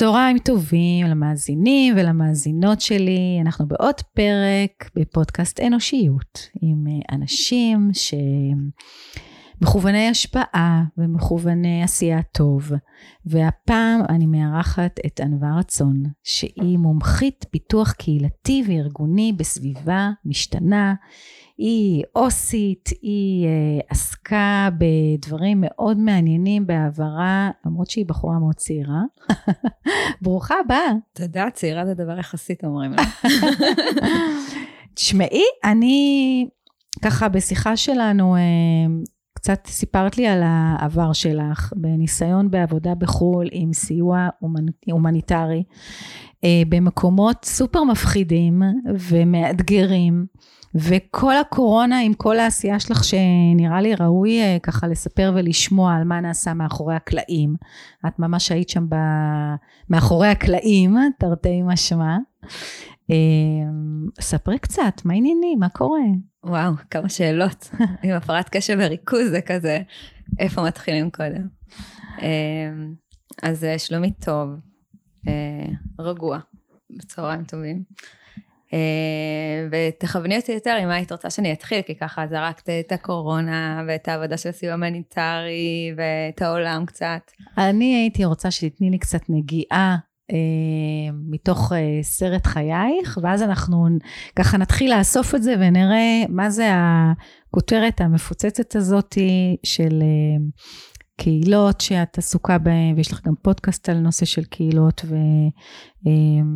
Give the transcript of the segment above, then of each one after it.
צהריים טובים למאזינים ולמאזינות שלי, אנחנו בעוד פרק בפודקאסט אנושיות עם אה, אנשים שמכווני השפעה ומכווני עשייה טוב והפעם אני מארחת את ענווה רצון שהיא מומחית פיתוח קהילתי וארגוני בסביבה משתנה היא אוסית, היא uh, עסקה בדברים מאוד מעניינים בעברה, למרות שהיא בחורה מאוד צעירה. ברוכה הבאה. תודה, צעירה זה דבר יחסית אומרים לה. תשמעי, אני ככה בשיחה שלנו, uh, קצת סיפרת לי על העבר שלך, בניסיון בעבודה בחו"ל עם סיוע הומניטרי, uh, במקומות סופר מפחידים ומאתגרים. וכל הקורונה עם כל העשייה שלך שנראה לי ראוי אה, ככה לספר ולשמוע על מה נעשה מאחורי הקלעים. את ממש היית שם ב... מאחורי הקלעים, תרתי משמע. אה, ספרי קצת, מה העניינים? מה קורה? וואו, כמה שאלות. עם הפרעת קשב וריכוז זה כזה, איפה מתחילים קודם? אה, אז שלומי טוב, רגוע, בצהריים טובים. אה, ותכווני אותי יותר עם מה היית רוצה שאני אתחיל, כי ככה זרקת את הקורונה ואת העבודה של הסיוע המניטרי ואת העולם קצת. אני הייתי רוצה שתתני לי קצת נגיעה אה, מתוך אה, סרט חייך, ואז אנחנו ככה נתחיל לאסוף את זה ונראה מה זה הכותרת המפוצצת הזאתי של אה, קהילות שאת עסוקה בהן, ויש לך גם פודקאסט על נושא של קהילות ו,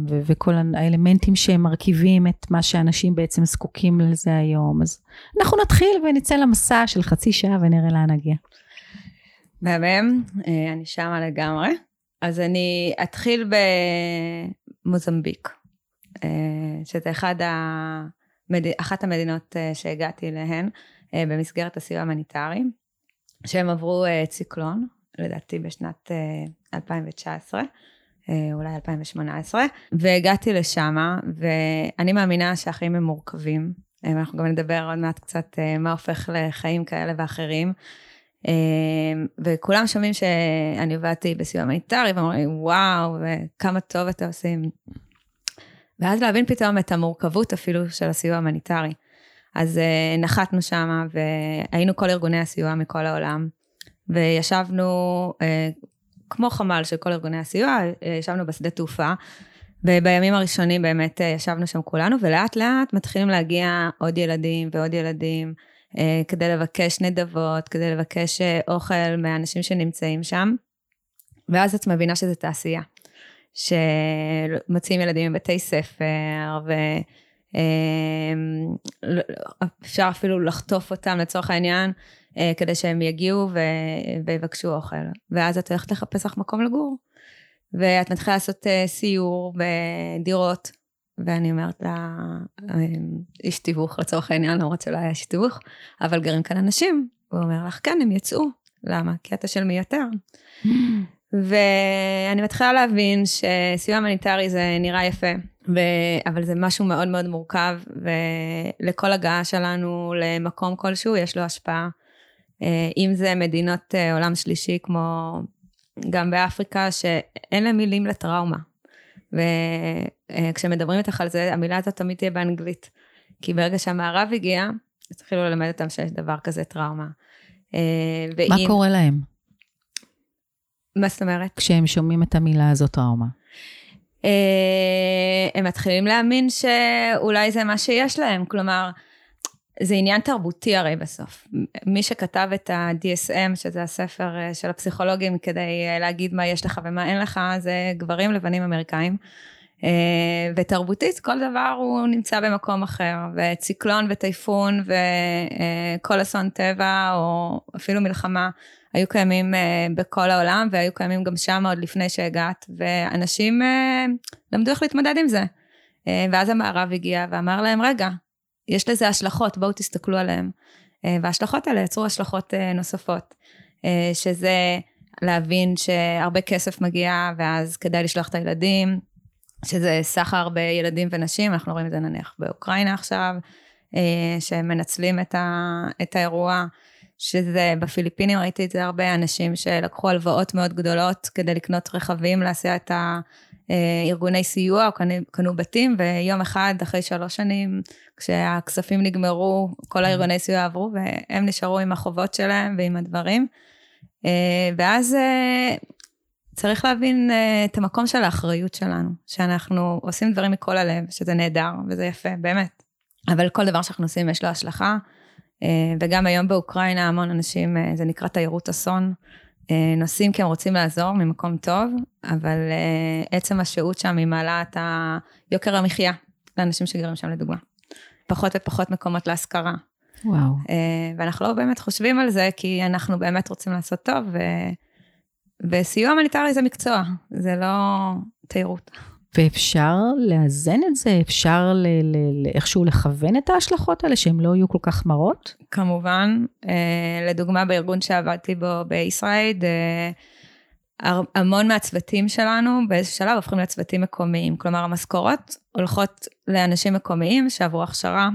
ו, וכל האלמנטים שהם מרכיבים את מה שאנשים בעצם זקוקים לזה היום. אז אנחנו נתחיל ונצא למסע של חצי שעה ונראה לאן נגיע. מהמם, אה, אני שמה לגמרי. אז אני אתחיל במוזמביק, אה, שזה אחד המד... אחת המדינות אה, שהגעתי אליהן במסגרת הסיוע המניטרי. שהם עברו ציקלון, לדעתי בשנת uh, 2019, uh, אולי 2018, והגעתי לשם, ואני מאמינה שהחיים הם מורכבים, ואנחנו גם נדבר עוד מעט קצת מה הופך לחיים כאלה ואחרים. אה, וכולם שומעים שאני עבדתי בסיוע הומניטרי, ואומרים לי, וואו, וכמה טוב אתם עושים. ואז להבין פתאום את המורכבות אפילו של הסיוע ההומניטרי. אז אה, נחתנו שם והיינו כל ארגוני הסיוע מכל העולם, וישבנו אה, כמו חמ"ל של כל ארגוני הסיוע, אה, ישבנו בשדה תעופה, ובימים הראשונים באמת ישבנו שם כולנו, ולאט לאט מתחילים להגיע עוד ילדים ועוד ילדים, כדי לבקש נדבות, כדי לבקש uh, אוכל מהאנשים שנמצאים שם, ואז את מבינה שזה תעשייה. שמציעים ילדים מבתי ספר, ו... אפשר אפילו לחטוף אותם לצורך העניין, אה, כדי שהם יגיעו ויבקשו אוכל. ואז את הולכת לחפש לך מקום לגור. ואת מתחילה לעשות אה, סיור בדירות, ואני אומרת לה, אמ, איש תיווך לצורך העניין, למרות שלא היה איש תיווך, אבל גרים כאן אנשים. הוא אומר לך, כן, הם יצאו. למה? כי אתה של מי יותר. ואני מתחילה להבין שסיוע הומניטרי זה נראה יפה, ו... אבל זה משהו מאוד מאוד מורכב, ולכל הגעה שלנו למקום כלשהו יש לו השפעה. אה, אם זה מדינות אה, עולם שלישי כמו גם באפריקה, שאין להם מילים לטראומה. וכשמדברים איתך על זה, המילה הזאת תמיד תהיה באנגלית. כי ברגע שהמערב הגיע, התחילו ללמד אותם שיש דבר כזה טראומה. אה, ואם... מה קורה להם? מה זאת אומרת? כשהם שומעים את המילה הזאת טראומה. אה, הם מתחילים להאמין שאולי זה מה שיש להם, כלומר, זה עניין תרבותי הרי בסוף. מי שכתב את ה-DSM, שזה הספר אה, של הפסיכולוגים, כדי אה, להגיד מה יש לך ומה אין לך, זה גברים לבנים אמריקאים. ותרבותית, כל דבר הוא נמצא במקום אחר, וציקלון וטייפון וכל אסון טבע, או אפילו מלחמה, היו קיימים בכל העולם, והיו קיימים גם שם עוד לפני שהגעת, ואנשים למדו איך להתמודד עם זה. ואז המערב הגיע ואמר להם, רגע, יש לזה השלכות, בואו תסתכלו עליהן. Uh, וההשלכות האלה יצרו השלכות uh, נוספות, uh, שזה להבין שהרבה כסף מגיע, ואז כדאי לשלוח את הילדים, שזה סחר בילדים ונשים, אנחנו רואים את זה נניח באוקראינה עכשיו, שמנצלים את, ה, את האירוע. שזה בפיליפינים ראיתי את זה הרבה אנשים שלקחו הלוואות מאוד גדולות כדי לקנות רכבים להסיע את הארגוני סיוע, או קנו, קנו בתים, ויום אחד אחרי שלוש שנים, כשהכספים נגמרו, כל הארגוני סיוע עברו, והם נשארו עם החובות שלהם ועם הדברים. אה, ואז אה, צריך להבין אה, את המקום של האחריות שלנו, שאנחנו עושים דברים מכל הלב, שזה נהדר וזה יפה, באמת. אבל כל דבר שאנחנו עושים יש לו השלכה. וגם היום באוקראינה המון אנשים, זה נקרא תיירות אסון, נוסעים כי הם רוצים לעזור ממקום טוב, אבל עצם השהות שם היא מעלה את יוקר המחיה לאנשים שגרים שם לדוגמה. פחות ופחות מקומות להשכרה. וואו. ואנחנו לא באמת חושבים על זה, כי אנחנו באמת רוצים לעשות טוב, ו... וסיוע הומניטרי זה מקצוע, זה לא תיירות. ואפשר לאזן את זה? אפשר ל- ל- איכשהו לכוון את ההשלכות האלה, שהן לא יהיו כל כך מרות? כמובן, אה, לדוגמה בארגון שעבדתי בו בישראל, אה, המון מהצוותים שלנו באיזשהו שלב הופכים לצוותים מקומיים. כלומר, המשכורות הולכות לאנשים מקומיים שעברו הכשרה,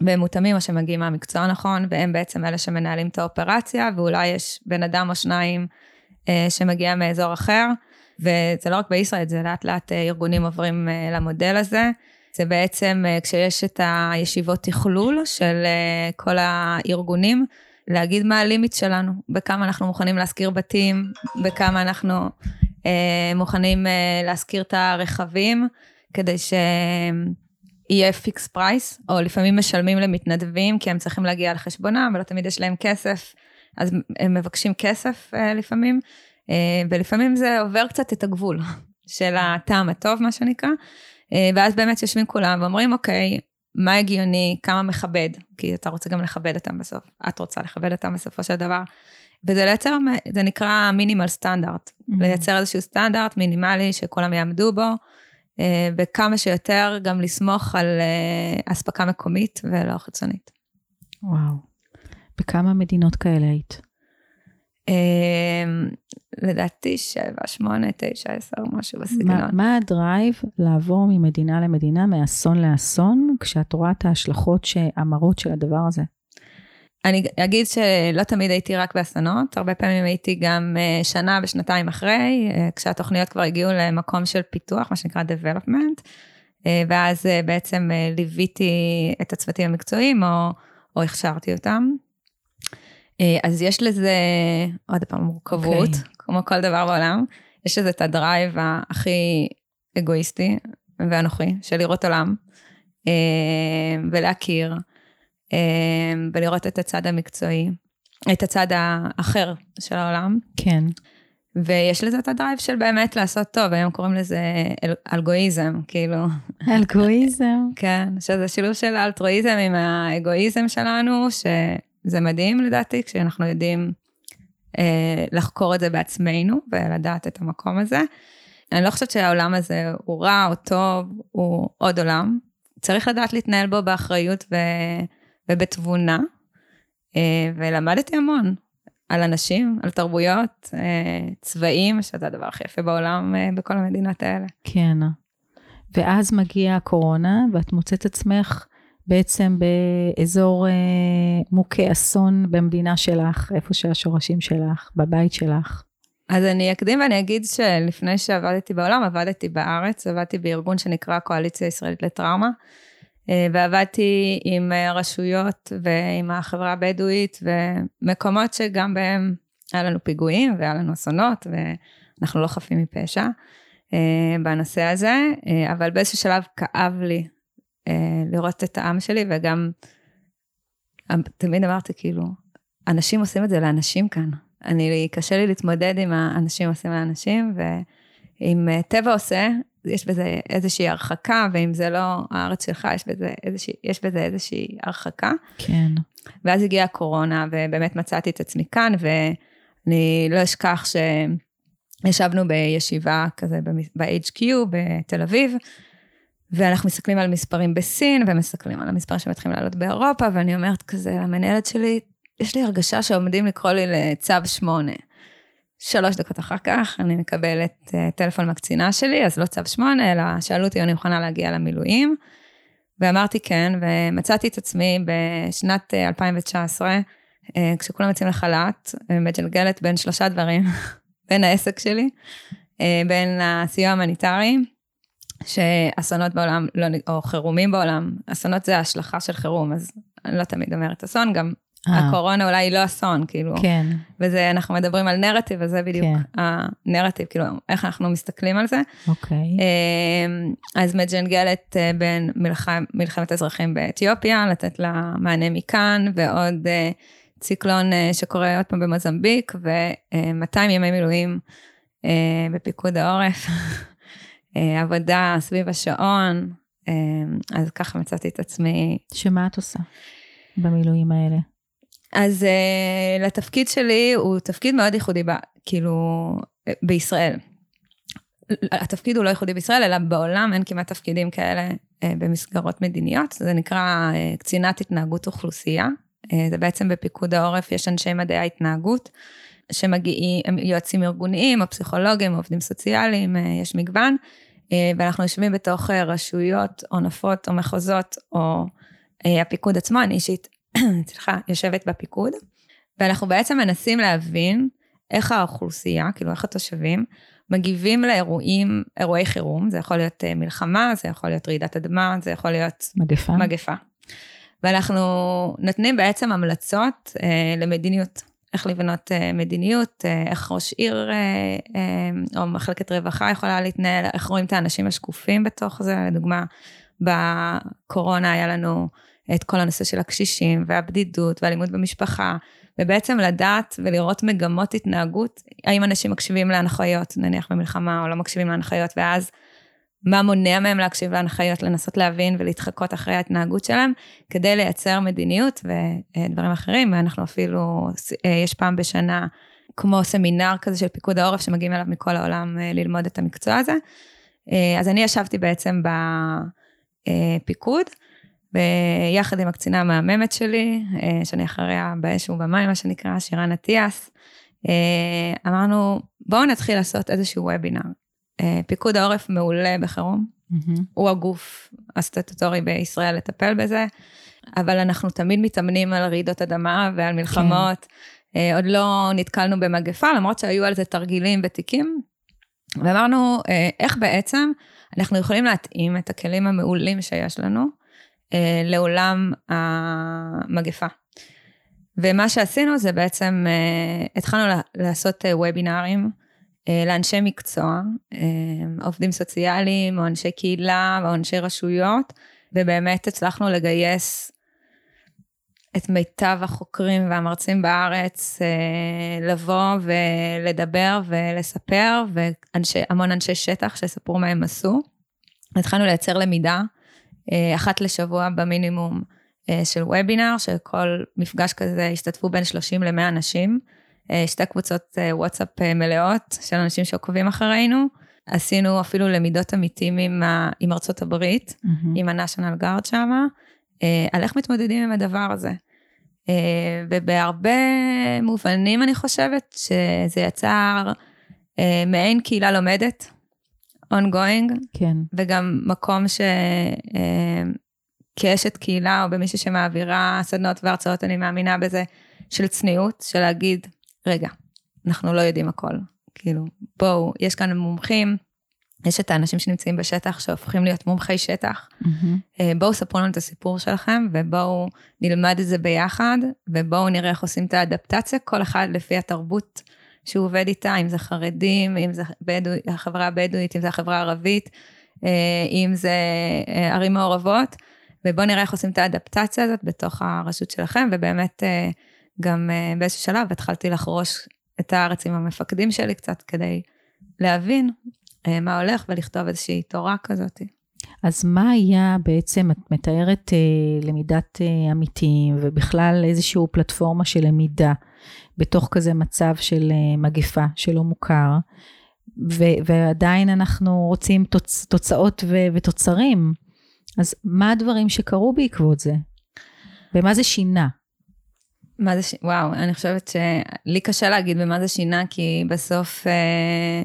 והם מותאמים או שמגיעים מהמקצוע הנכון, והם בעצם אלה שמנהלים את האופרציה, ואולי יש בן אדם או שניים אה, שמגיע מאזור אחר, וזה לא רק בישראל, זה לאט לאט אה, ארגונים עוברים אה, למודל הזה. זה בעצם כשיש את הישיבות תכלול של כל הארגונים, להגיד מה ה limit שלנו, בכמה אנחנו מוכנים להשכיר בתים, בכמה אנחנו אה, מוכנים אה, להשכיר את הרכבים, כדי שיהיה fixed price, או לפעמים משלמים למתנדבים, כי הם צריכים להגיע לחשבונם, ולא תמיד יש להם כסף אז הם מבקשים כסף אה, לפעמים, אה, ולפעמים זה עובר קצת את הגבול של הטעם הטוב, מה שנקרא, אה, ואז באמת יושבים כולם ואומרים, אוקיי, מה הגיוני, כמה מכבד, כי אתה רוצה גם לכבד אותם בסוף, את רוצה לכבד אותם בסופו של דבר. וזה לייצר, זה נקרא מינימל סטנדרט, mm-hmm. לייצר איזשהו סטנדרט מינימלי שכולם יעמדו בו, וכמה שיותר גם לסמוך על אספקה מקומית ולא חיצונית. וואו. בכמה מדינות כאלה היית? לדעתי שבע, שמונה, תשע, עשר, משהו בסגנון. מה הדרייב לעבור ממדינה למדינה, מאסון לאסון, כשאת רואה את ההשלכות המרות של הדבר הזה? אני אגיד שלא תמיד הייתי רק באסונות, הרבה פעמים הייתי גם אה, שנה ושנתיים אחרי, אה, כשהתוכניות כבר הגיעו למקום של פיתוח, מה שנקרא development, אה, ואז בעצם ליוויתי את הצוותים המקצועיים או, או הכשרתי אותם. אז יש לזה, עוד פעם, מורכבות, okay. כמו כל דבר בעולם. יש לזה את ה drive הכי אגואיסטי ואנוכי, של לראות עולם, אה, ולהכיר, אה, ולראות את הצד המקצועי, את הצד האחר של העולם. כן. ויש לזה את ה drive של באמת לעשות טוב, היום קוראים לזה אל, אלגואיזם, כאילו. אלגואיזם. כן, שזה שילוב של אלטרואיזם עם האגואיזם שלנו, ש... זה מדהים לדעתי, כשאנחנו יודעים לחקור את זה בעצמנו ולדעת את המקום הזה. אני לא חושבת שהעולם הזה הוא רע או טוב, הוא עוד עולם. צריך לדעת להתנהל בו באחריות ו... ובתבונה, אה, ולמדתי המון על אנשים, על תרבויות, אה, צבעים, שזה הדבר הכי יפה בעולם אה, בכל המדינות האלה. כן. ואז מגיעה הקורונה, ואת מוצאת עצמך בעצם באזור אה, מוכה אסון במדינה שלך, איפה שהשורשים שלך, בבית שלך. אז אני אקדים ואני אגיד שלפני שעבדתי בעולם, עבדתי בארץ, עבדתי בארגון שנקרא קואליציה ישראלית לטראומה, אה, ועבדתי עם רשויות ועם החברה הבדואית, ומקומות שגם בהם היה לנו פיגועים והיה לנו אסונות, ואנחנו לא חפים מפשע אה, בנושא הזה, אה, אבל באיזשהו שלב כאב לי אה, לראות את העם שלי, וגם תמיד אמרתי, כאילו, אנשים עושים את זה לאנשים כאן. אני, קשה לי להתמודד עם האנשים עושים לאנשים, ואם אה, טבע עושה, יש בזה איזושהי הרחקה, ואם זה לא הארץ שלך, יש בזה איזושהי, יש בזה איזושהי הרחקה. כן. ואז הגיעה הקורונה, ובאמת מצאתי את עצמי כאן, ואני לא אשכח שישבנו בישיבה כזה ב-HQ בתל אביב, ואנחנו מסתכלים על מספרים בסין, ומסתכלים על המספרים שמתחילים לעלות באירופה, ואני אומרת כזה למנהלת שלי, יש לי הרגשה שעומדים לקרוא לי לצו שמונה. שלוש דקות אחר כך אני מקבלת uh, טלפון מהקצינה שלי, אז לא צו שמונה, אלא שאלו אותי אם אני מוכנה להגיע למילואים. ואמרתי כן, ומצאתי את עצמי בשנת 2019, אה, אה, כשכולם יוצאים לחל"ת, מג'לגלת בין שלושה דברים, בין העסק שלי, אה, בין הסיוע ההומניטרי, שאסונות בעולם, לא, או חירומים בעולם, אסונות זה השלכה של חירום, אז אני לא תמיד אומרת אסון, גם אה. אה. הקורונה אולי היא לא אסון, כאילו. כן. וזה, אנחנו מדברים על נרטיב, וזה בדיוק כן. הנרטיב, כאילו, איך אנחנו מסתכלים על זה. אוקיי. אמ, אז מג'נגלת אה, בין מלחמ, מלחמת אזרחים באתיופיה, לתת לה מענה מכאן, ועוד אה, ציקלון שקורה עוד פעם במוזמביק, ו-200 ימי מילואים בפיקוד העורף. עבודה סביב השעון, אז ככה מצאתי את עצמי. שמה את עושה במילואים האלה? אז uh, לתפקיד שלי הוא תפקיד מאוד ייחודי, ב, כאילו, אה, בישראל. התפקיד הוא לא ייחודי בישראל, אלא בעולם אין כמעט תפקידים כאלה uh, במסגרות מדיניות. זה נקרא uh, קצינת התנהגות אוכלוסייה. Uh, זה בעצם בפיקוד העורף, יש אנשי מדעי ההתנהגות, שמגיעים, הם יועצים ארגוניים, או פסיכולוגים, או עובדים סוציאליים, uh, יש מגוון, uh, ואנחנו יושבים בתוך uh, רשויות, או נפות, או מחוזות, או הפיקוד עצמו, אני אישית סליחה, יושבת בפיקוד, ואנחנו בעצם מנסים להבין איך האוכלוסייה, כאילו איך התושבים, מגיבים לאירועים, אירועי חירום, זה יכול להיות אה, מלחמה, זה יכול להיות רעידת אדמה, זה יכול להיות... מגפה. מגפה. ואנחנו נותנים בעצם המלצות אה, למדיניות, איך לבנות אה, מדיניות, אה, איך ראש עיר אה, או מחלקת רווחה יכולה להתנהל, איך רואים את האנשים השקופים בתוך זה, לדוגמה, בקורונה היה לנו את כל הנושא של הקשישים והבדידות והאלימות במשפחה, ובעצם לדעת ולראות מגמות התנהגות, האם אנשים מקשיבים להנחיות, נניח במלחמה, או לא מקשיבים להנחיות, ואז מה מונע מהם להקשיב להנחיות, לנסות להבין ולהתחקות אחרי ההתנהגות שלהם, כדי לייצר מדיניות ודברים אחרים, ואנחנו אפילו, יש פעם בשנה, כמו סמינר כזה של פיקוד העורף, שמגיעים אליו מכל העולם אה, ללמוד את המקצוע הזה. אה, אז אני ישבתי בעצם בפיקוד, ויחד עם הקצינה המהממת שלי, אה, שאני אחריה באש ובמים, מה שנקרא, שירן אטיאס, אה, אמרנו, בואו נתחיל לעשות איזשהו וובינר. אה, פיקוד העורף מעולה בחירום, mm-hmm. הוא הגוף הסטטוטורי בישראל לטפל בזה, אבל אנחנו תמיד מתאמנים על רעידות אדמה ועל מלחמות. כן. עוד לא נתקלנו במגפה, למרות שהיו על זה תרגילים ותיקים. ואמרנו, איך בעצם אנחנו יכולים להתאים את הכלים המעולים שיש לנו אה, לעולם המגפה. ומה שעשינו זה בעצם, אה, התחלנו לעשות אה, וובינארים לאנשי מקצוע, עובדים סוציאליים או אנשי קהילה או אנשי רשויות, ובאמת הצלחנו לגייס את מיטב החוקרים והמרצים בארץ לבוא ולדבר ולספר, והמון אנשי שטח שיספרו מה הם עשו. התחלנו לייצר למידה אה, אחת לשבוע במינימום אה, של וובינר, שכל מפגש כזה השתתפו בין 30 ל-100 אנשים. אה, שתי קבוצות וואטסאפ מלאות של אנשים שעוקבים אחרינו. עשינו אפילו למידות עמיתים עם, עם ארצות הברית, mm-hmm. עם ה-National Guard שמה, על איך מתמודדים עם הדבר הזה. ובהרבה מובנים אני חושבת שזה יצר מעין קהילה לומדת, ongoing. כן. וגם מקום ש... אה, כאשת קהילה או במישהי שמעבירה סדנות והרצאות, אני מאמינה בזה, של צניעות, של להגיד, רגע, אנחנו לא יודעים הכל. כאילו, בואו, יש כאן מומחים, יש את האנשים שנמצאים בשטח שהופכים להיות מומחי שטח. Mm-hmm. בואו ספרו לנו את הסיפור שלכם, ובואו נלמד את זה ביחד, ובואו נראה איך עושים את האדפטציה, כל אחד לפי התרבות שהוא עובד איתה, אם זה חרדים, אם זה בדו, החברה הבדואית, אם זה החברה הערבית, אה, אם זה אה, ערים מעורבות, ובואו נראה איך עושים את האדפטציה הזאת בתוך הרשות שלכם, ובאמת גם באיזשהו שלב התחלתי לחרוש את הארץ עם המפקדים שלי קצת, כדי להבין מה הולך ולכתוב איזושהי תורה כזאת. אז מה היה בעצם, את מתארת אה, למידת אה, עמיתים ובכלל איזושהי פלטפורמה של למידה בתוך כזה מצב של אה, מגפה שלא מוכר, ו- ועדיין אנחנו רוצים תוצ- תוצאות ו- ותוצרים. אז מה הדברים שקרו בעקבות זה? ומה זה שינה? מה זה, ש... וואו, אני חושבת שלי קשה להגיד במה זה שינה, כי בסוף אה,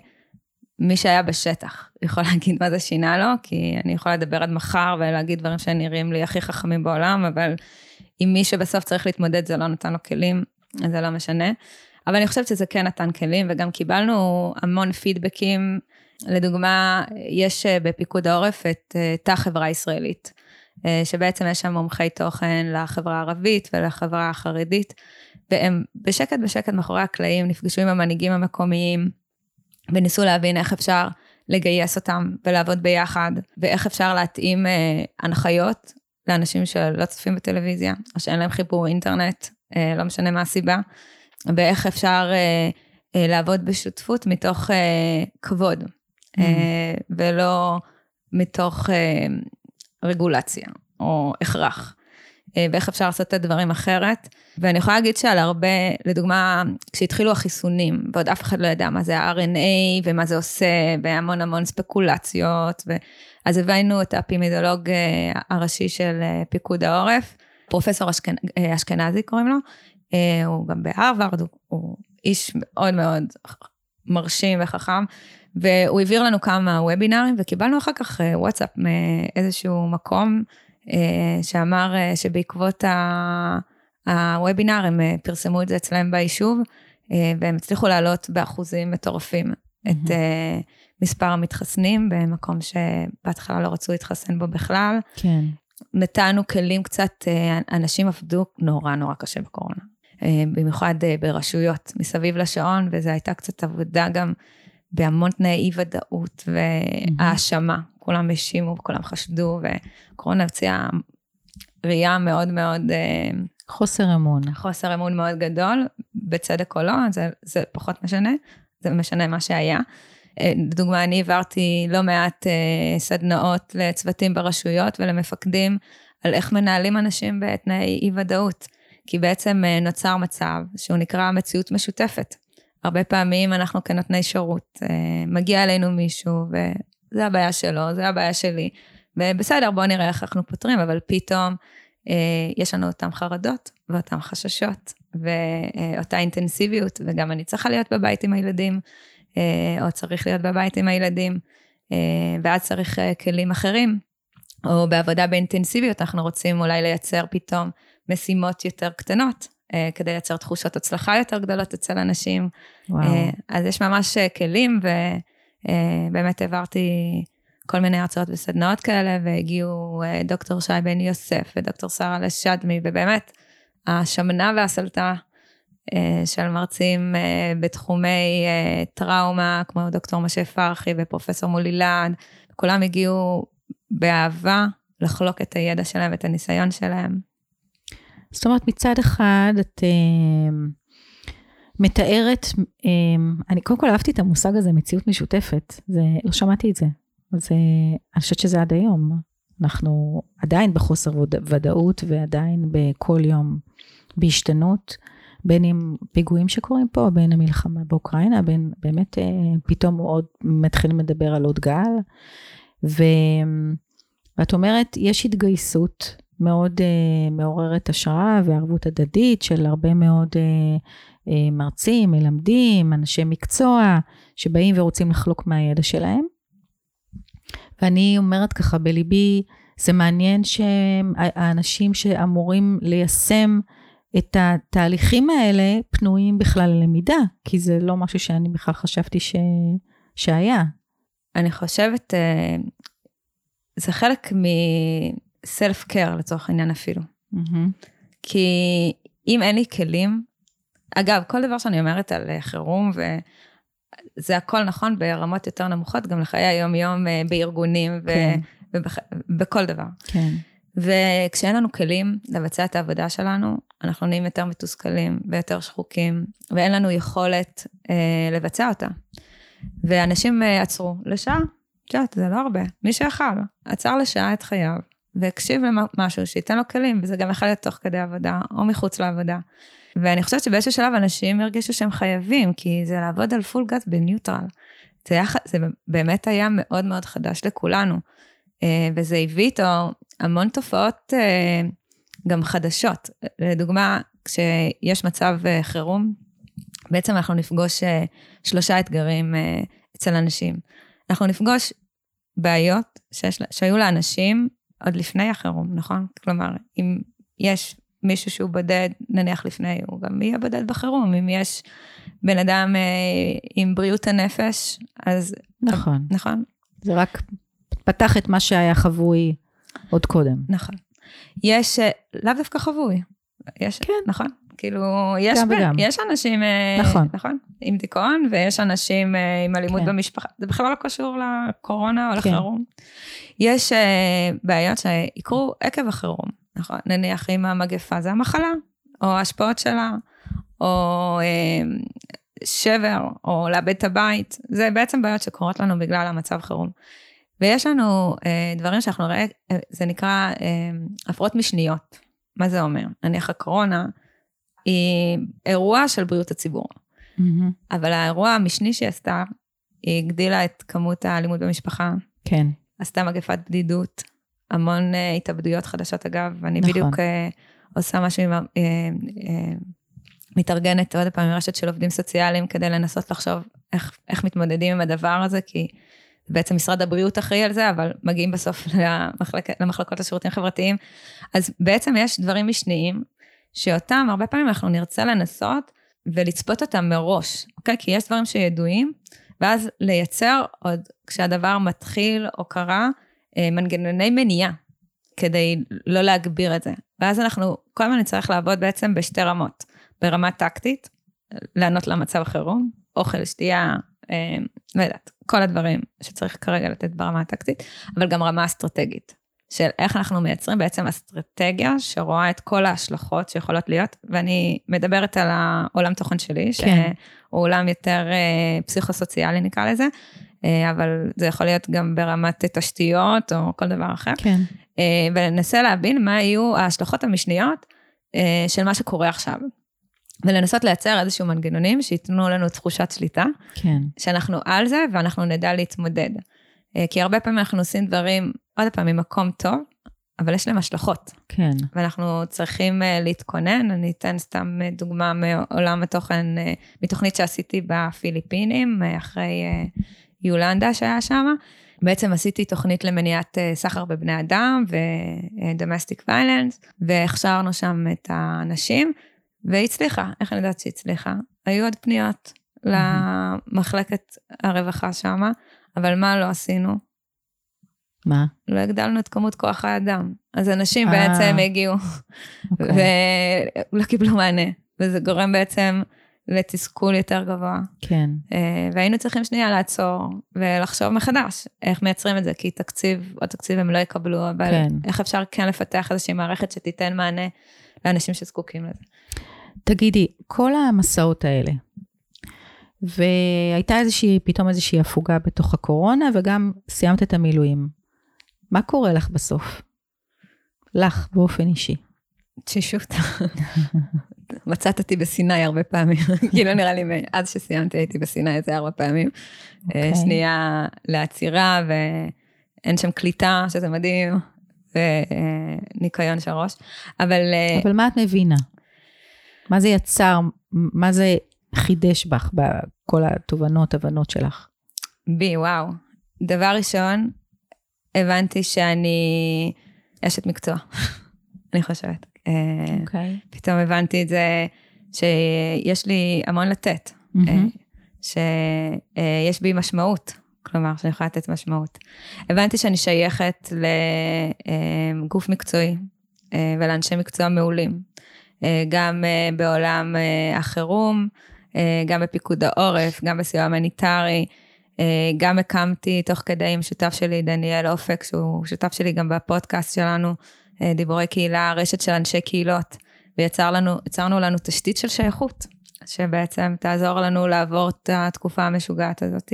מי שהיה בשטח יכול להגיד מה זה שינה לו, כי אני יכולה לדבר עד מחר ולהגיד דברים שנראים לי הכי חכמים בעולם, אבל אם מי שבסוף צריך להתמודד זה לא נתן לו כלים, אז זה לא משנה. אבל אני חושבת שזה כן נתן כלים, וגם קיבלנו המון פידבקים. לדוגמה, יש אה, בפיקוד העורף את אה, תא חברה ישראלית, שבעצם יש שם מומחי תוכן לחברה הערבית ולחברה החרדית, והם בשקט בשקט מאחורי הקלעים נפגשו עם המנהיגים המקומיים, וניסו להבין איך אפשר לגייס אותם ולעבוד ביחד, ואיך אפשר להתאים הנחיות לאנשים שלא צופים בטלוויזיה, או שאין להם חיבור אינטרנט, לא משנה מה הסיבה. ואיך אפשר אה, אה, לעבוד בשותפות מתוך אה, כבוד, mm. אה, ולא מתוך אה, רגולציה או הכרח. אה, ואיך אפשר לעשות את הדברים אחרת. ואני יכולה להגיד שעל הרבה, לדוגמה, כשהתחילו החיסונים, ועוד אף אחד לא ידע מה זה ה-RNA ומה זה עושה, והמון המון ספקולציות, ו... אז הבאנו את האפימידולוג אה, הראשי של אה, פיקוד העורף, פרופסור אשכנ... אשכנזי קוראים לו, הוא גם בהרווארד, הוא, הוא איש מאוד מאוד מרשים וחכם, והוא העביר לנו כמה וובינארים, וקיבלנו אחר כך אה, וואטסאפ מאיזשהו מקום אה, שאמר שבעקבות הוובינר הם פרסמו את זה אצלם ביישוב, והם הצליחו לעלות באחוזים מטורפים mm-hmm. את מספר המתחסנים במקום שבהתחלה לא רצו להתחסן בו בכלל. כן. נתנו כלים קצת, אנשים עבדו נורא נורא קשה בקורונה. אה, במיוחד אה, ברשויות מסביב לשעון, וזו הייתה קצת עבודה גם בהמון תנאי אי-ודאות והאשמה. כולם האשימו וכולם חשדו, וקורונה הוציאה ראייה מאוד מאוד... אה, חוסר אמון. חוסר אמון מאוד גדול, בצדק או לא, זה, זה פחות משנה, זה משנה מה שהיה. לדוגמה, אני העברתי לא מעט סדנאות לצוותים ברשויות ולמפקדים על איך מנהלים אנשים בתנאי אי-ודאות. כי בעצם אה, נוצר מצב שהוא נקרא מציאות משותפת. הרבה פעמים אנחנו כנותני שירות, אה, מגיע אלינו מישהו, וזה הבעיה שלו, זה הבעיה שלי, ובסדר, בואו נראה איך אנחנו פותרים, אבל פתאום אה, יש לנו אותן חרדות ואותן חששות, ואותה אינטנסיביות, וגם אני צריכה להיות בבית עם הילדים, או צריך להיות בבית עם הילדים, ואז צריך כלים אחרים, או בעבודה באינטנסיביות, אנחנו רוצים אולי לייצר פתאום משימות יותר קטנות, אה, כדי לייצר תחושות הצלחה יותר גדולות אצל אנשים. וואו. אה, אז יש ממש אה, כלים, ובאמת העברתי כל מיני הרצאות וסדנאות כאלה, והגיעו דוקטור שי בן יוסף ודוקטור שרה לשדמי, ובאמת, השמנה והסלטה של מרצים בתחומי טראומה, כמו דוקטור משה פרחי ופרופסור מולילד, כולם הגיעו באהבה לחלוק את הידע שלהם, את הניסיון שלהם. זאת אומרת, מצד אחד את uh, מתארת, uh, אני קודם כל אהבתי את המושג הזה, מציאות משותפת. זה, לא שמעתי את זה. uh, אני חושבת שזה עד היום. אנחנו עדיין בחוסר ודאות ועדיין בכל יום בהשתנות, בין אם פיגועים שקורים פה, בין המלחמה באוקראינה, בין באמת uh, פתאום עוד מתחילים לדבר על עוד גל. ו, ואת אומרת, יש התגייסות מאוד uh, מעוררת השראה וערבות הדדית של הרבה מאוד uh, uh, מרצים, מלמדים, אנשי מקצוע, שבאים ורוצים לחלוק מהידע שלהם. ואני אומרת ככה בליבי, זה מעניין שהאנשים שאמורים ליישם את התהליכים האלה פנויים בכלל ללמידה, כי זה לא משהו שאני בכלל חשבתי ש... שהיה. אני חושבת, זה חלק מ... סלף קר לצורך העניין אפילו. Mm-hmm. כי אם אין לי כלים, אגב, כל דבר שאני אומרת על אה, חירום, וזה הכל נכון ברמות יותר נמוכות, גם לחיי היום-יום אה, בארגונים כן. ובכל דבר. כן. וכשאין לנו כלים לבצע את העבודה שלנו, אנחנו נהיים יותר מתוסכלים ויותר שחוקים, ואין לנו יכולת אה, לבצע אותה. ואנשים אה, עצרו לשעה, את יודעת, זה לא הרבה. מי שיכול, עצר לשעה את חייו, והקשיב למשהו שייתן לו כלים, וזה גם יכול להיות תוך כדי עבודה, או מחוץ לעבודה. ואני חושבת שבאיזשהו שלב אנשים הרגישו שהם חייבים, כי זה לעבוד על פול גז בניוטרל. זה, היה, זה באמת היה מאוד מאוד חדש לכולנו, אה, וזה הביא איתו המון תופעות אה, גם חדשות. לדוגמה, כשיש מצב אה, חירום, בעצם אנחנו נפגוש שלושה אתגרים אצל אנשים. אנחנו נפגוש בעיות שיש, שהיו לאנשים עוד לפני החירום, נכון? כלומר, אם יש מישהו שהוא בודד, נניח לפני, הוא גם יהיה בודד בחירום. אם יש בן אדם אה, עם בריאות הנפש, אז... נכון. נכון? זה רק פתח את מה שהיה חבוי עוד קודם. נכון. יש, אה, לאו דווקא חבוי. יש, כן. נכון? כאילו, יש, גם ב- וגם. יש אנשים, אה, נכון. נכון, עם דיכאון, ויש אנשים אה, עם אלימות כן. במשפחה. זה בכלל לא קשור לקורונה או כן. לחירום. יש אה, בעיות שיקרו עקב החירום, נכון? נניח אם המגפה זה המחלה, או ההשפעות שלה, או אה, שבר, או לאבד את הבית. זה בעצם בעיות שקורות לנו בגלל המצב חירום. ויש לנו אה, דברים שאנחנו נראה, אה, זה נקרא אה, הפרעות משניות. מה זה אומר? נניח הקורונה היא אירוע של בריאות הציבור, מהמם. אבל האירוע המשני שהיא עשתה, היא הגדילה את כמות האלימות במשפחה, כן, עשתה מגפת בדידות, המון אה, התאבדויות חדשות אגב, אני נכון. בדיוק אה, עושה משהו עם, אה, אה, מתארגנת עוד פעם עם רשת של עובדים סוציאליים כדי לנסות לחשוב איך, איך מתמודדים עם הדבר הזה, כי בעצם משרד הבריאות אחראי על זה, אבל מגיעים בסוף למחלק, למחלקות לשירותים חברתיים. אז בעצם יש דברים משניים, שאותם הרבה פעמים אנחנו נרצה לנסות ולצפות אותם מראש, אוקיי? כי יש דברים שידועים, ואז לייצר עוד, כשהדבר מתחיל או קרה, אה, מנגנוני מניעה, כדי לא להגביר את זה. ואז אנחנו כל הזמן נצטרך לעבוד בעצם בשתי רמות. ברמה טקטית, לענות למצב חירום, אוכל, שתייה, אה, לא יודעת, כל הדברים שצריך כרגע לתת ברמה הטקטית, אבל גם רמה אסטרטגית, של איך אנחנו מייצרים בעצם אסטרטגיה שרואה את כל ההשלכות שיכולות להיות, ואני מדברת על העולם תוכן שלי, כן. שהוא עולם יותר אה, פסיכו-סוציאלי נקרא לזה, אה, אבל זה יכול להיות גם ברמת תשתיות או כל דבר אחר. כן, אה, וננסה להבין מה יהיו ההשלכות המשניות אה, של מה שקורה עכשיו. ולנסות לייצר איזשהו מנגנונים שייתנו לנו תחושת שליטה, כן, שאנחנו על זה ואנחנו נדע להתמודד. כי הרבה פעמים אנחנו עושים דברים, עוד פעם, ממקום טוב, אבל יש להם השלכות, כן, ואנחנו צריכים אה, להתכונן. אני אתן סתם אה, דוגמה מעולם התוכן, אה, מתוכנית שעשיתי בפיליפינים, אה, אחרי אה, יולנדה שהיה שם. בעצם עשיתי תוכנית למניעת אה, סחר בבני אדם ו-domestic violence, והכשרנו שם את האנשים, והיא הצליחה. איך אני יודעת שהיא הצליחה? היו עוד פניות למחלקת הרווחה שם, אבל מה לא עשינו? מה? לא הגדלנו את כמות כוח האדם. אז אנשים אה. בעצם הגיעו אוקיי. ולא קיבלו מענה, וזה גורם בעצם לתסכול יותר גבוה. כן, אה, והיינו צריכים שנייה לעצור ולחשוב מחדש איך מייצרים את זה, כי תקציב, עוד תקציב הם לא יקבלו, אבל כן. איך אפשר כן לפתח איזושהי מערכת שתיתן מענה לאנשים שזקוקים לזה. תגידי, כל המסעות האלה, והייתה איזושהי, פתאום איזושהי הפוגה בתוך הקורונה, וגם סיימת את המילואים. מה קורה לך בסוף? לך, באופן אישי. תשישות. מצאת אותי בסיני הרבה פעמים, כאילו נראה לי, מאז שסיימתי הייתי בסיני איזה ארבע פעמים. אוקיי. אה, שנייה לעצירה, ואין שם קליטה, שזה מדהים, וניקיון של ראש. אבל אה, אבל מה את מבינה? מה זה יצר, מה זה חידש בך בכל התובנות, הבנות שלך? בי, וואו. דבר ראשון, הבנתי שאני אשת מקצוע, אני חושבת. אה, אוקיי. פתאום הבנתי את זה, שיש לי המון לתת. מהמם. שיש בי משמעות, כלומר, שאני יכולה לתת משמעות. הבנתי שאני שייכת לגוף מקצועי אה, ולאנשי מקצוע מעולים, אה, גם אה, בעולם אה, החירום, אה, גם בפיקוד העורף, גם בסיוע הומניטרי. אה, גם הקמתי תוך כדי עם שותף שלי, דניאל אופק, שהוא שותף שלי גם בפודקאסט שלנו, אה, דיבורי קהילה, רשת של אנשי קהילות, ויצרנו לנו, לנו תשתית של שייכות. שבעצם תעזור לנו לעבור את התקופה המשוגעת הזאת.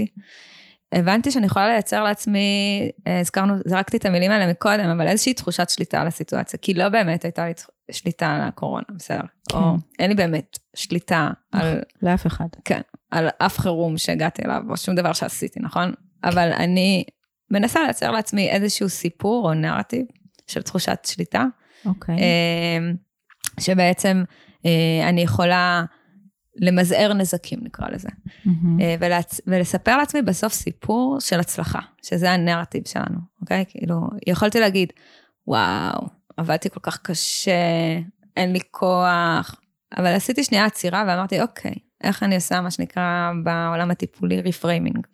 הבנתי שאני יכולה לייצר לעצמי, אה, הזכרנו, זרקתי את המילים האלה מקודם, אבל איזושהי תחושת שליטה על הסיטואציה, כי לא באמת הייתה לי שליטה על הקורונה, בסדר. כן. או אין לי באמת שליטה על, לאף אחד. כן, על אף חירום שהגעתי אליו, או שום דבר שעשיתי, נכון? אבל אני מנסה לייצר לעצמי איזשהו סיפור או נרטיב של תחושת שליטה, אוקיי. אה, שבעצם אה, אני יכולה למזער נזקים, נקרא לזה. מהמם. אה, ולהצ... ולספר לעצמי בסוף סיפור של הצלחה, שזה הנרטיב שלנו, אוקיי? כאילו, יכולתי להגיד, וואו, עבדתי כל כך קשה, אין לי כוח. אבל עשיתי שנייה עצירה ואמרתי, אוקיי, איך אני עושה מה שנקרא בעולם הטיפולי reframing.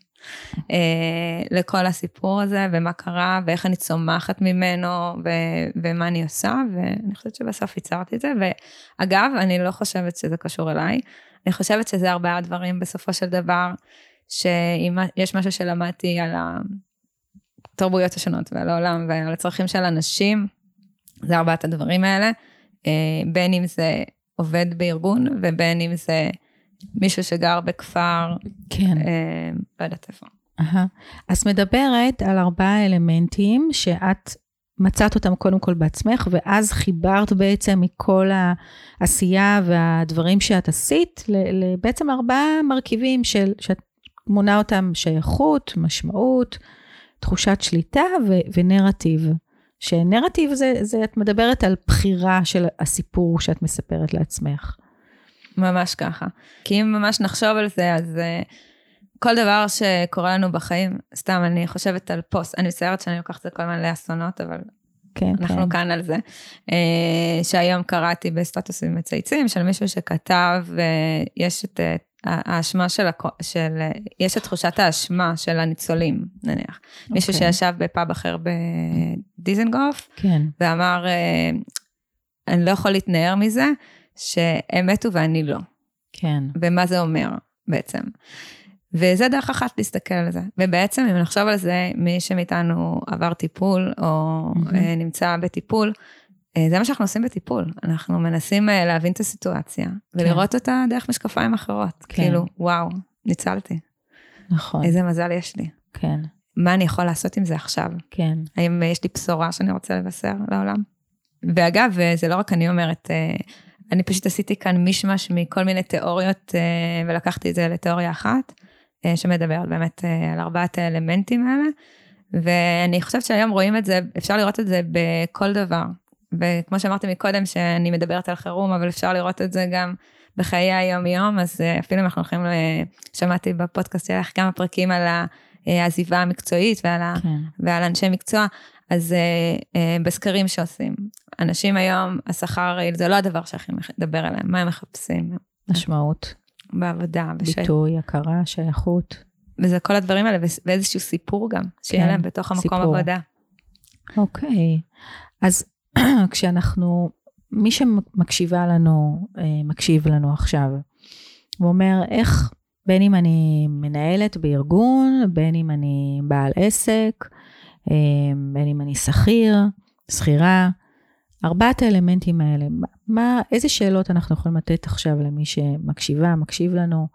אה, לכל הסיפור הזה, ומה קרה, ואיך אני צומחת ממנו, ו- ומה אני עושה, ואני חושבת שבסוף ייצרתי את זה. ואגב, אני לא חושבת שזה קשור אליי, אני חושבת שזה ארבעה דברים בסופו של דבר, שאם יש משהו שלמדתי על התרבויות השונות ועל העולם ועל הצרכים של אנשים, זה ארבעת הדברים האלה, אה, בין אם זה עובד בארגון ובין אם זה מישהו שגר בכפר, כן. אה, לא יודעת איפה. אז מדברת על ארבעה אלמנטים שאת מצאת אותם קודם כל בעצמך, ואז חיברת בעצם מכל העשייה והדברים שאת עשית, בעצם ארבעה מרכיבים של, שאת מונה אותם שייכות, משמעות, תחושת שליטה ו- ונרטיב. שנרטיב זה, זה, את מדברת על בחירה של הסיפור שאת מספרת לעצמך. ממש ככה. כי אם ממש נחשוב על זה, אז uh, כל דבר שקורה לנו בחיים, סתם, אני חושבת על פוסט, אני מצטערת שאני לוקחת את זה כל הזמן לאסונות, אבל כן, אנחנו כן. כאן על זה. Uh, שהיום קראתי בסטטוסים מצייצים של מישהו שכתב, uh, יש את uh, האשמה של, הכ... של, יש את תחושת האשמה של הניצולים, נניח. Okay. מישהו אוקיי. שישב בפאב אחר בדיזנגוף, כן. ואמר, אני לא יכול להתנער מזה, שהם מתו ואני לא. כן. ומה זה אומר בעצם. וזה דרך אחת להסתכל על זה. ובעצם, אם נחשוב על זה, מי שמאיתנו עבר טיפול, או mm-hmm. נמצא בטיפול, אה, זה מה שאנחנו עושים בטיפול. אנחנו מנסים אה, להבין את הסיטואציה, כן. ולראות אותה דרך משקפיים אחרות. כן. כאילו, וואו, ניצלתי. נכון. איזה מזל יש לי. כן. מה אני יכול לעשות עם זה עכשיו? כן. האם יש לי בשורה שאני רוצה לבשר לעולם? ואגב, זה לא רק אני אומרת, אני פשוט עשיתי כאן מישמש מכל מיני תיאוריות, אה, ולקחתי את זה לתיאוריה אחת, אה, שמדברת באמת אה, על ארבעת האלמנטים האלה. ואני חושבת שהיום רואים את זה, אפשר לראות את זה בכל דבר. וכמו שאמרתי מקודם, שאני מדברת על חירום, אבל אפשר לראות את זה גם בחיי היום-יום, אז אפילו אם אנחנו הולכים, שמעתי בפודקאסט שלך כמה פרקים על העזיבה המקצועית ועל, כן. ועל אנשי מקצוע, אז uh, בסקרים שעושים, אנשים היום, השכר, זה לא הדבר שהכי מדבר עליהם, מה הם מחפשים? משמעות. בעבודה, בשי... ביטוי, הכרה, שייכות. וזה כל הדברים האלה, ואיזשהו סיפור גם, שיהיה כן, להם בתוך המקום סיפור. עבודה. אוקיי, אז כשאנחנו, מי שמקשיבה לנו, אה, מקשיב לנו עכשיו, הוא אומר, איך, בין אם אני מנהלת בארגון, בין אם אני בעל עסק, אמ, בין אם אני שכיר, שכירה, ארבעת האלמנטים האלה, מה, איזה שאלות אנחנו יכולים לתת עכשיו למי שמקשיבה, מקשיב לנו,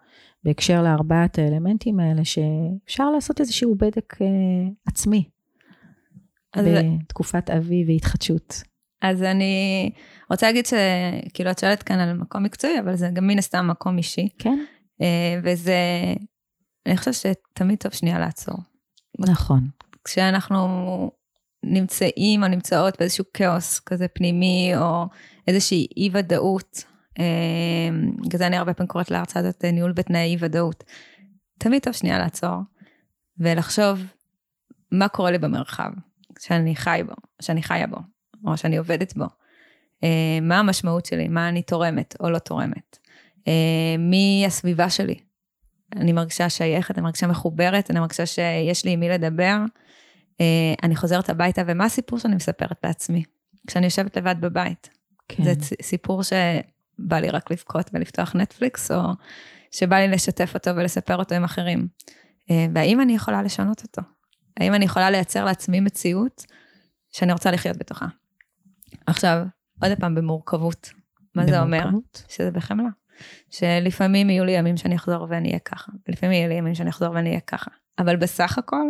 בהקשר לארבעת האלמנטים האלה, שאפשר לעשות איזשהו בדק אה, עצמי אז... בתקופת אבי והתחדשות. אז אני רוצה להגיד שכאילו את שואלת כאן על מקום מקצועי, אבל זה גם מן הסתם מקום אישי. כן. אה, וזה, אני חושבת שתמיד טוב שנייה לעצור. נכון. כשאנחנו נמצאים או נמצאות באיזשהו כאוס כזה פנימי, או איזושהי אי ודאות, אמ, בגלל זה אני הרבה פעמים קוראת להרצאה הזאת ניהול בתנאי אי ודאות. תמיד טוב שנייה לעצור ולחשוב מה קורה לי במרחב שאני חי בו, שאני חיה בו, או שאני עובדת בו. אמ, מה המשמעות שלי, מה אני תורמת או לא תורמת. אמ, מי הסביבה שלי. אני מרגישה שייכת, אני מרגישה מחוברת, אני מרגישה שיש לי עם מי לדבר. אה, אני חוזרת הביתה, ומה הסיפור שאני מספרת לעצמי? כשאני יושבת לבד בבית. כן. זה סיפור שבא לי רק לבכות ולפתוח נטפליקס, או שבא לי לשתף אותו ולספר אותו עם אחרים. אה, והאם אני יכולה לשנות אותו? האם אני יכולה לייצר לעצמי מציאות שאני רוצה לחיות בתוכה? עכשיו, עוד פעם, במורכבות. מה במורכבות? זה אומר? שזה בחמלה. שלפעמים יהיו לי ימים שאני אחזור ואני אהיה ככה, ולפעמים יהיו לי ימים שאני אחזור ואני אהיה ככה. אבל בסך הכל,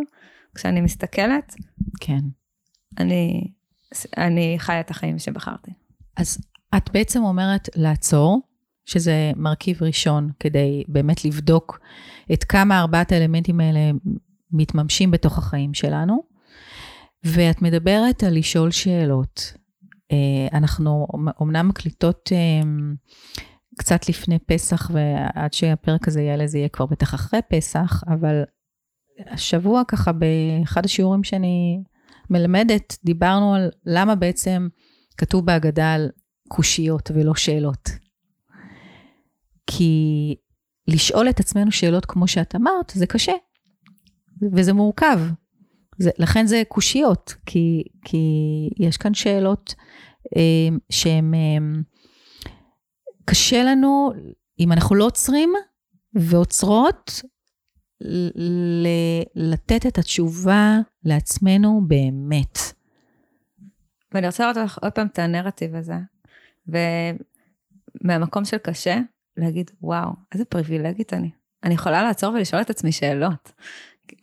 כשאני מסתכלת, כן. אני, אני חיה את החיים שבחרתי. אז את בעצם אומרת לעצור, שזה מרכיב ראשון כדי באמת לבדוק את כמה ארבעת האלמנטים האלה מתממשים בתוך החיים שלנו, ואת מדברת על לשאול שאלות. אה, אנחנו אומנם מקליטות אה, קצת לפני פסח, ועד שהפרק הזה יעלה זה יהיה כבר בטח אחרי פסח, אבל השבוע ככה באחד השיעורים שאני מלמדת, דיברנו על למה בעצם כתוב בהגדה על קושיות ולא שאלות. כי לשאול את עצמנו שאלות כמו שאת אמרת, זה קשה, וזה מורכב. זה, לכן זה קושיות, כי, כי יש כאן שאלות אה, שהן, אה, קשה לנו, אם אנחנו לא עוצרים ועוצרות, ל- לתת את התשובה לעצמנו באמת. ואני רוצה לראות לך עוד פעם את הנרטיב הזה, ומהמקום של קשה, להגיד, וואו, איזה פריבילגית אני. אני יכולה לעצור ולשאול את עצמי שאלות.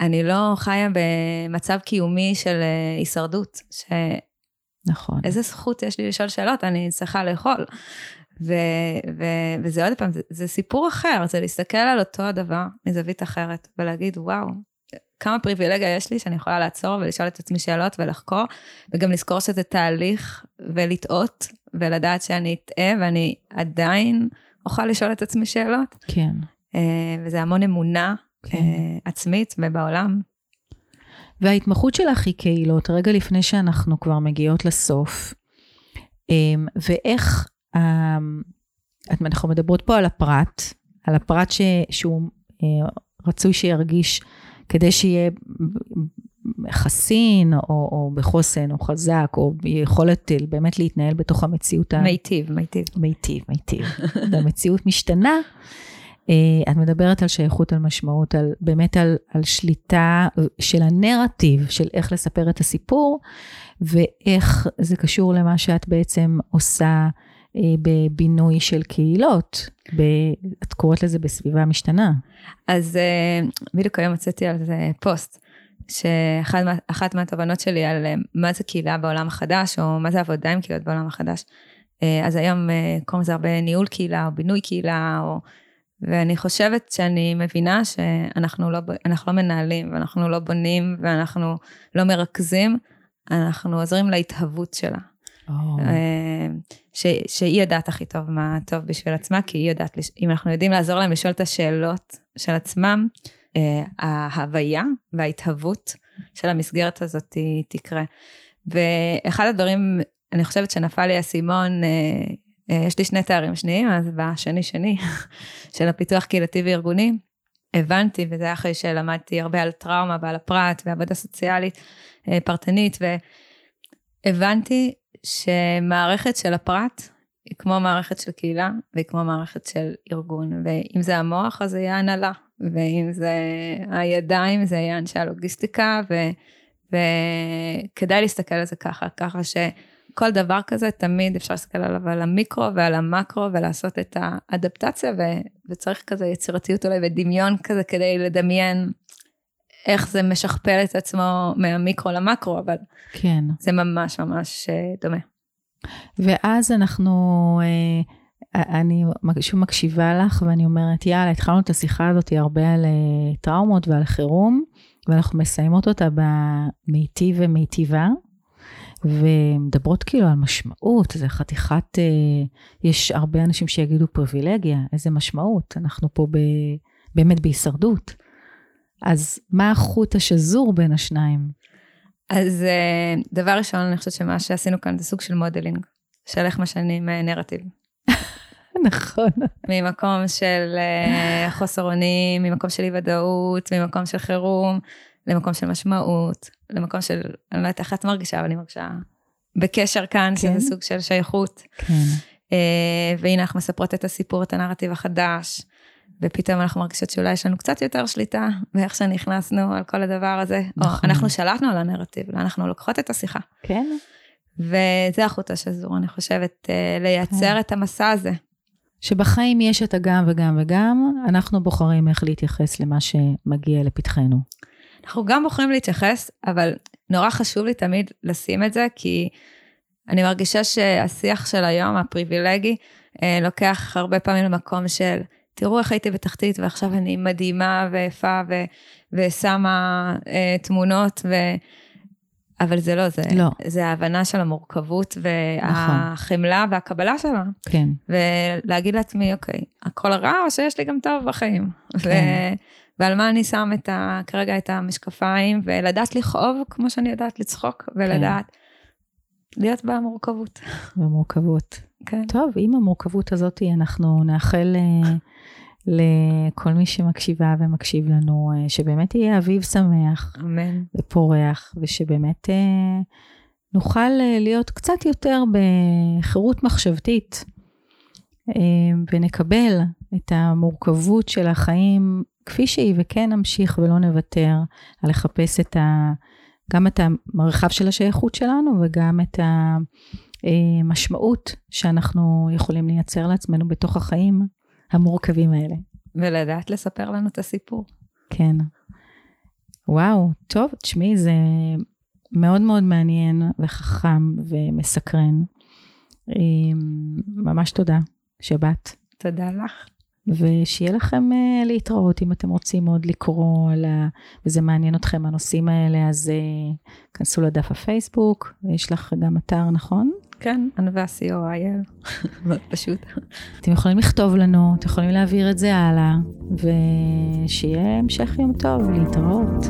אני לא חיה במצב קיומי של אה, הישרדות, ש... נכון. איזה זכות יש לי לשאול שאלות, אני צריכה לאכול. ו, ו, וזה עוד פעם, זה, זה סיפור אחר, זה להסתכל על אותו הדבר מזווית אחרת, ולהגיד, וואו, כמה פריבילגיה יש לי שאני יכולה לעצור ולשאול את עצמי שאלות ולחקור, וגם לזכור שזה תהליך ולטעות, ולדעת שאני אטעה ואני עדיין אוכל לשאול את עצמי שאלות. כן. אה, וזה המון אמונה כן. אה, עצמית ובעולם. וההתמחות שלך היא קהילות, רגע לפני שאנחנו כבר מגיעות לסוף, אמ, ואיך, אמ, אנחנו מדברות פה על הפרט, על הפרט ש, שהוא אה, רצוי שירגיש כדי שיהיה חסין, או, או בחוסן, או חזק, או יכולת באמת להתנהל בתוך המציאות. מיטיב, מיטיב. מיטיב, מיטיב. המציאות משתנה. אה, את מדברת על שייכות, על משמעות, על, באמת על, על שליטה של הנרטיב, של איך לספר את הסיפור, ואיך זה קשור למה שאת בעצם עושה אה, בבינוי של קהילות. ב, את קוראת לזה בסביבה משתנה. אז אה, בדיוק היום הוצאתי על זה פוסט. שאחת מהתובנות שלי על מה זה קהילה בעולם החדש, או מה זה עבודה עם קהילות בעולם החדש. אז היום קוראים לזה הרבה ניהול קהילה, או בינוי קהילה, או ואני חושבת שאני מבינה שאנחנו לא, לא מנהלים, ואנחנו לא בונים, ואנחנו לא מרכזים, אנחנו עוזרים להתהוות שלה. Oh. ש, שהיא יודעת הכי טוב מה טוב בשביל עצמה, כי היא יודעת, אם אנחנו יודעים לעזור להם לשאול את השאלות של עצמם, אה, ההוויה וההתהוות של המסגרת הזאת תקרה. ואחד הדברים, אני חושבת שנפל לי האסימון, אה, יש לי שני תארים שניים, אז בשני שני של הפיתוח קהילתי וארגוני, הבנתי, וזה היה אחרי שלמדתי הרבה על טראומה ועל הפרט ועבודה סוציאלית אה, פרטנית, והבנתי שמערכת של הפרט היא כמו מערכת של קהילה, והיא כמו מערכת של ארגון, ואם זה המוח אז זה יהיה הנהלה, ואם זה הידיים זה יהיה אנשי הלוגיסטיקה, ו, וכדאי להסתכל על זה ככה, ככה ש... כל דבר כזה, תמיד אפשר להסתכל עליו על המיקרו ועל המקרו ולעשות את האדפטציה, ו, וצריך כזה יצירתיות אולי ודמיון כזה כדי לדמיין איך זה משכפל את עצמו מהמיקרו למקרו, אבל כן. זה ממש ממש אה, דומה. ואז אנחנו, אה, אני שוב מקשיבה לך ואני אומרת, יאללה, התחלנו את השיחה הזאת הרבה על אה, טראומות ועל חירום, ואנחנו מסיימות אותה במיטיב ומיטיבה. ומדברות כאילו על משמעות, זה חתיכת, אה, יש הרבה אנשים שיגידו פריבילגיה, איזה משמעות, אנחנו פה ב, באמת בהישרדות. אז מה החוט השזור בין השניים? אז אה, דבר ראשון, אני חושבת שמה שעשינו כאן זה סוג של modeling, של איך משנים אה, נרטיב. נכון. ממקום של אה, חוסר אונים, ממקום של אי ודאות, ממקום של חירום, למקום של משמעות, למקום של, אני לא יודעת איך את מרגישה, אבל אני מרגישה בקשר כאן, כן? שזה סוג של שייכות. כן. Uh, והנה אנחנו מספרות את הסיפור, את הנרטיב החדש, ופתאום אנחנו מרגישות שאולי יש לנו קצת יותר שליטה באיך שנכנסנו על כל הדבר הזה. נכון. או אנחנו שלטנו על הנרטיב, אנחנו לוקחות את השיחה. כן. וזה החוט השזור, אני חושבת, uh, לייצר כן. את המסע הזה. שבחיים יש את הגם וגם וגם, אנחנו בוחרים איך להתייחס למה שמגיע לפתחנו. אנחנו גם בוחרים להתייחס, אבל נורא חשוב לי תמיד לשים את זה, כי אני מרגישה שהשיח של היום, הפריבילגי, אה, לוקח הרבה פעמים למקום של, תראו איך הייתי בתחתית ועכשיו אני מדהימה ויפה ו- ושמה אה, תמונות, ו... אבל זה לא, זה, לא. זה ההבנה של המורכבות והחמלה נכון. והקבלה שלה. כן. ולהגיד לעצמי, אוקיי, הכל רע או שיש לי גם טוב בחיים. כן. ו- ועל מה אני שם את ה, כרגע את המשקפיים, ולדעת לכאוב כמו שאני יודעת לצחוק, ולדעת כן. להיות במורכבות. במורכבות. כן. טוב, עם המורכבות הזאת אנחנו נאחל אה, לכל מי שמקשיבה ומקשיב לנו, אה, שבאמת יהיה אביב שמח אמן. ופורח, ושבאמת אה, נוכל להיות קצת יותר בחירות מחשבתית, ונקבל את המורכבות של החיים כפי שהיא, וכן נמשיך ולא נוותר על לחפש את ה... גם את המרחב של השייכות שלנו וגם את המשמעות שאנחנו יכולים לייצר לעצמנו בתוך החיים המורכבים האלה. ולדעת לספר לנו את הסיפור. כן. וואו, טוב, תשמעי, זה מאוד מאוד מעניין וחכם ומסקרן. אמ, ממש תודה שבאת. תודה לך. ושיהיה לכם uh, להתראות אם אתם רוצים עוד לקרוא על ה... וזה מעניין אתכם הנושאים האלה, אז uh, כנסו לדף הפייסבוק, ויש לך גם אתר, נכון? כן, ענווה co.il, מאוד פשוט. אתם יכולים לכתוב לנו, אתם יכולים להעביר את זה הלאה, ושיהיה המשך יום טוב, להתראות.